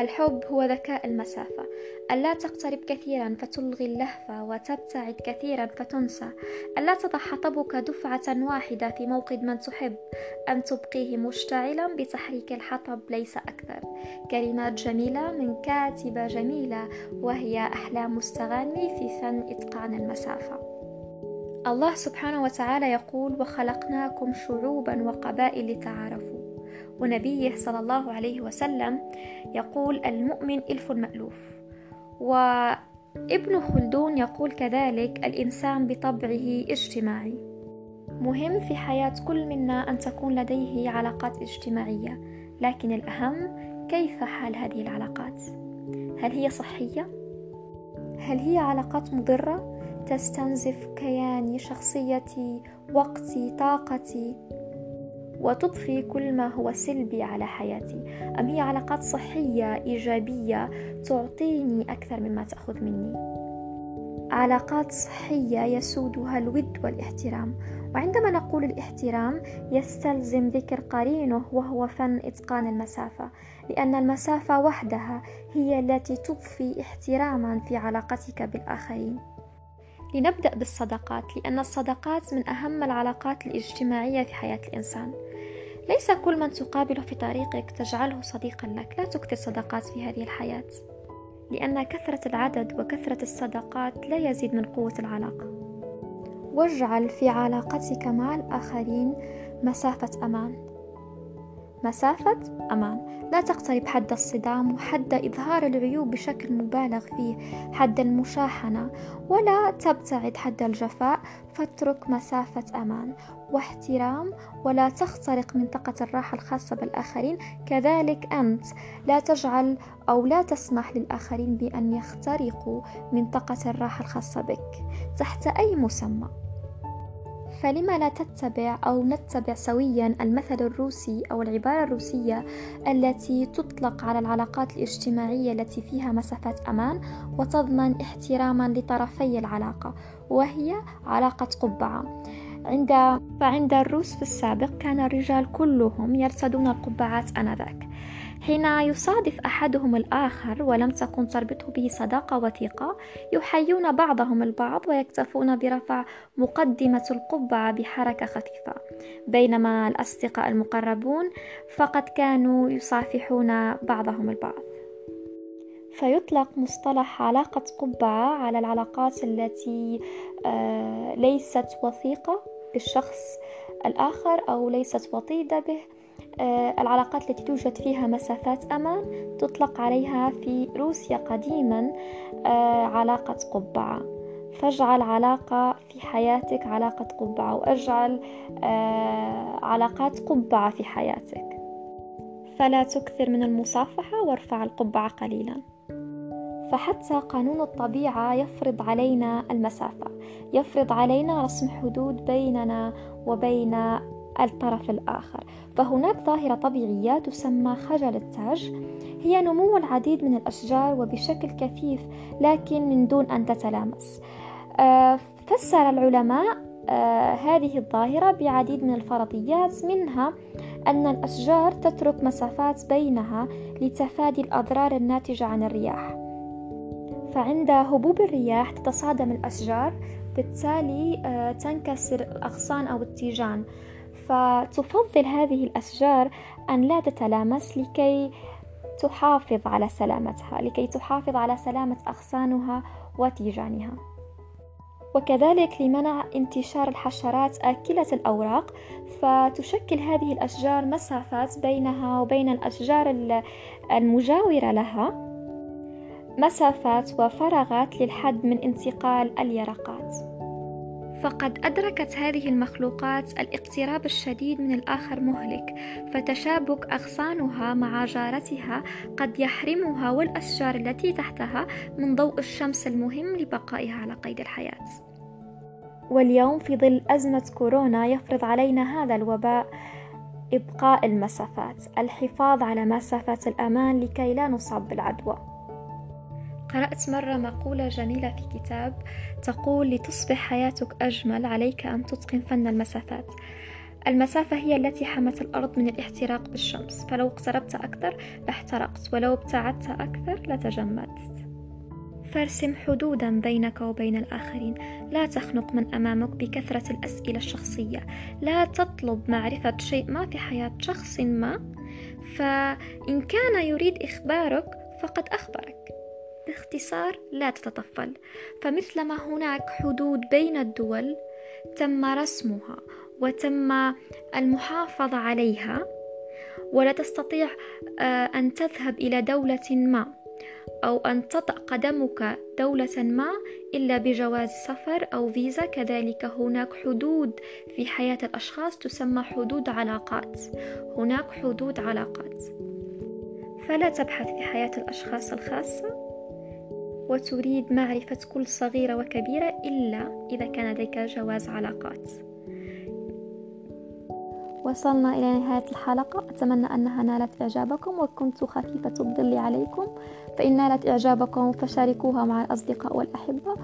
الحب هو ذكاء المسافة. ألا تقترب كثيرا فتلغي اللهفة وتبتعد كثيرا فتنسى. ألا تضع حطبك دفعة واحدة في موقد من تحب. أن تبقيه مشتعلا بتحريك الحطب ليس أكثر. كلمات جميلة من كاتبة جميلة وهي أحلام مستغني في فن إتقان المسافة. الله سبحانه وتعالى يقول وخلقناكم شعوبا وقبائل لتعارفوا. ونبيه صلى الله عليه وسلم يقول المؤمن ألف مألوف. وابن خلدون يقول كذلك الإنسان بطبعه اجتماعي. مهم في حياة كل منا أن تكون لديه علاقات اجتماعية لكن الأهم كيف حال هذه العلاقات؟ هل هي صحية؟ هل هي علاقات مضرة؟ تستنزف كياني شخصيتي وقتي طاقتي؟ وتضفي كل ما هو سلبي على حياتي. أم هي علاقات صحية إيجابية تعطيني أكثر مما تأخذ مني؟ علاقات صحية يسودها الود والاحترام. وعندما نقول الاحترام يستلزم ذكر قرينه وهو فن إتقان المسافة لأن المسافة وحدها هي التي تضفي احتراما في علاقتك بالآخرين. لنبدأ بالصداقات لأن الصداقات من أهم العلاقات الاجتماعية في حياة الإنسان. ليس كل من تقابله في طريقك تجعله صديقا لك. لا تكثر صداقات في هذه الحياة لأن كثرة العدد وكثرة الصداقات لا يزيد من قوة العلاقة. واجعل في علاقتك مع الآخرين مسافة أمان. مسافة أمان. لا تقترب حد الصدام وحد إظهار العيوب بشكل مبالغ فيه. حد المشاحنة. ولا تبتعد حد الجفاء. فاترك مسافة أمان واحترام. ولا تخترق منطقة الراحة الخاصة بالآخرين. كذلك أنت. لا تجعل أو لا تسمح للآخرين بأن يخترقوا منطقة الراحة الخاصة بك. تحت أي مسمى. فلما لا تتبع أو نتبع سويا المثل الروسي أو العبارة الروسية التي تطلق على العلاقات الاجتماعية التي فيها مسافات أمان وتضمن احتراما لطرفي العلاقة وهي علاقة قبعة. عند فعند الروس في السابق كان الرجال كلهم يرتدون القبعات آنذاك. حين يصادف أحدهم الآخر ولم تكن تربطه به صداقة وثيقة يحيون بعضهم البعض ويكتفون برفع مقدمة القبعة بحركة خفيفة. بينما الأصدقاء المقربون فقد كانوا يصافحون بعضهم البعض. فيطلق مصطلح علاقة قبعة على العلاقات التي آه، ليست وثيقة. بالشخص الآخر أو ليست وطيدة به آه، العلاقات التي توجد فيها مسافات أمان تطلق عليها في روسيا قديما آه، علاقة قبعة. فاجعل علاقة في حياتك علاقة قبعة وأجعل آه، علاقات قبعة في حياتك. فلا تكثر من المصافحة وارفع القبعة قليلا. فحتى قانون الطبيعة يفرض علينا المسافة يفرض علينا رسم حدود بيننا وبين الطرف الآخر. فهناك ظاهرة طبيعية تسمى خجل التاج هي نمو العديد من الأشجار وبشكل كثيف لكن من دون أن تتلامس. آه، فسر العلماء آه، هذه الظاهرة بعديد من الفرضيات منها أن الأشجار تترك مسافات بينها لتفادي الأضرار الناتجة عن الرياح. فعند هبوب الرياح تتصادم الأشجار بالتالي آه، تنكسر الأغصان أو التيجان. فتفضل هذه الأشجار أن لا تتلامس لكي تحافظ على سلامتها لكي تحافظ على سلامة أغصانها وتيجانها. وكذلك لمنع انتشار الحشرات آكلة الأوراق فتشكل هذه الأشجار مسافات بينها وبين الأشجار المجاورة لها. مسافات وفراغات للحد من انتقال اليرقات. فقد أدركت هذه المخلوقات الاقتراب الشديد من الآخر مهلك فتشابك أغصانها مع جارتها قد يحرمها والأشجار التي تحتها من ضوء الشمس المهم لبقائها على قيد الحياة. واليوم في ظل أزمة كورونا يفرض علينا هذا الوباء إبقاء المسافات الحفاظ على مسافات الأمان لكي لا نصاب بالعدوى. قرأت مرة مقولة جميلة في كتاب تقول لتصبح حياتك أجمل عليك أن تتقن فن المسافات. المسافة هي التي حمت الأرض من الاحتراق بالشمس. فلو اقتربت أكثر لاحترقت ولو ابتعدت أكثر لتجمدت. فارسم حدودا بينك وبين الآخرين. لا تخنق من أمامك بكثرة الأسئلة الشخصية. لا تطلب معرفة شيء ما في حياة شخص ما. فإن كان يريد إخبارك فقد أخبرك. باختصار لا تتطفل. فمثلما هناك حدود بين الدول تم رسمها وتم المحافظة عليها ولا تستطيع آه، أن تذهب إلى دولة ما أو أن تطأ قدمك دولة ما إلا بجواز سفر أو فيزا. كذلك هناك حدود في حياة الأشخاص تسمى حدود علاقات. هناك حدود علاقات. فلا تبحث في حياة الأشخاص الخاصة. وتريد معرفة كل صغيرة وكبيرة إلا إذا كان لديك جواز علاقات. وصلنا إلى نهاية الحلقة. أتمنى أنها نالت إعجابكم وكنت خفيفة الظل عليكم. فإن نالت إعجابكم فشاركوها مع الأصدقاء والأحبة.